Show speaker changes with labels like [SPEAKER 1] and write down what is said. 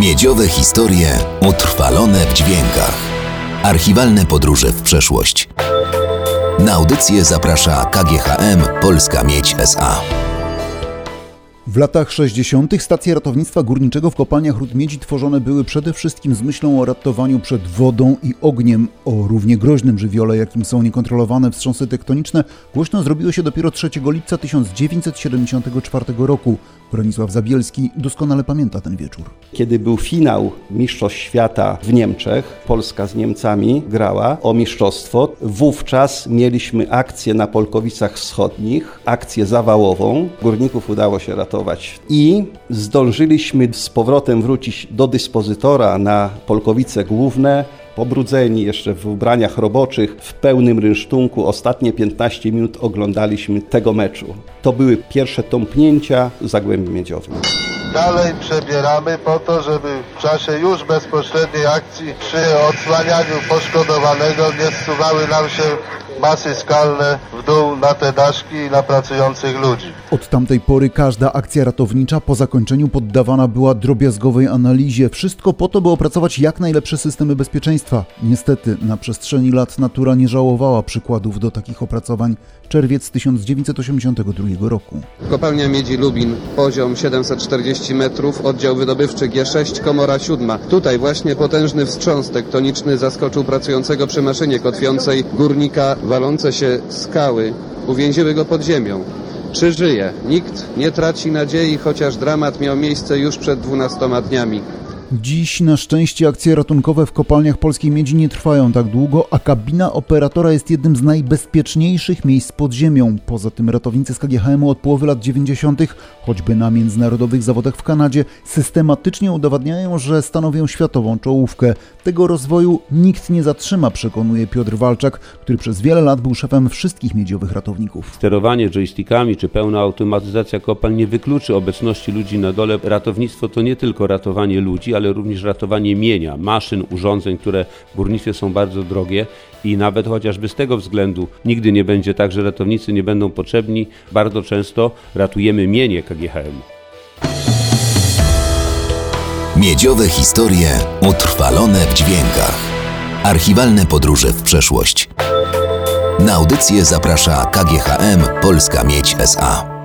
[SPEAKER 1] Miedziowe historie utrwalone w dźwiękach. Archiwalne podróże w przeszłość. Na audycję zaprasza KGHM Polska Miedź SA.
[SPEAKER 2] W latach 60. stacje ratownictwa górniczego w kopalniach ród miedzi tworzone były przede wszystkim z myślą o ratowaniu przed wodą i ogniem. O równie groźnym żywiole, jakim są niekontrolowane wstrząsy tektoniczne, głośno zrobiło się dopiero 3 lipca 1974 roku. Bronisław Zabielski doskonale pamięta ten wieczór.
[SPEAKER 3] Kiedy był finał Mistrzostw Świata w Niemczech, Polska z Niemcami grała o mistrzostwo. Wówczas mieliśmy akcję na Polkowicach Wschodnich, akcję zawałową. Górników udało się ratować i zdążyliśmy z powrotem wrócić do dyspozytora na Polkowice Główne pobrudzeni jeszcze w ubraniach roboczych, w pełnym rynsztunku. Ostatnie 15 minut oglądaliśmy tego meczu. To były pierwsze tąpnięcia w Zagłębiu Miedziowym.
[SPEAKER 4] Dalej przebieramy po to, żeby w czasie już bezpośredniej akcji przy odsłanianiu poszkodowanego nie zsuwały nam się masy skalne w dół na te daszki i na pracujących ludzi.
[SPEAKER 2] Od tamtej pory każda akcja ratownicza po zakończeniu poddawana była drobiazgowej analizie. Wszystko po to, by opracować jak najlepsze systemy bezpieczeństwa. Niestety, na przestrzeni lat natura nie żałowała przykładów do takich opracowań. Czerwiec 1982 roku.
[SPEAKER 5] Kopalnia Miedzi Lubin, poziom 740 metrów, oddział wydobywczy G6, komora siódma. Tutaj właśnie potężny wstrząs tektoniczny zaskoczył pracującego przy maszynie kotwiącej górnika. Walące się skały uwięziły go pod ziemią. Czy żyje? Nikt nie traci nadziei, chociaż dramat miał miejsce już przed 12 dniami.
[SPEAKER 2] Dziś na szczęście akcje ratunkowe w kopalniach polskiej miedzi nie trwają tak długo, a kabina operatora jest jednym z najbezpieczniejszych miejsc pod ziemią. Poza tym ratownicy z KGHM od połowy lat 90., choćby na międzynarodowych zawodach w Kanadzie, systematycznie udowadniają, że stanowią światową czołówkę. Tego rozwoju nikt nie zatrzyma, przekonuje Piotr Walczak, który przez wiele lat był szefem wszystkich miedziowych ratowników.
[SPEAKER 6] Sterowanie joystickami czy pełna automatyzacja kopalń nie wykluczy obecności ludzi na dole. Ratownictwo to nie tylko ratowanie ludzi, ale również ratowanie mienia, maszyn, urządzeń, które w górnictwie są bardzo drogie i nawet chociażby z tego względu nigdy nie będzie tak, że ratownicy nie będą potrzebni. Bardzo często ratujemy mienie KGHM.
[SPEAKER 1] Miedziowe historie utrwalone w dźwiękach. Archiwalne podróże w przeszłość. Na audycję zaprasza KGHM Polska Miedź SA.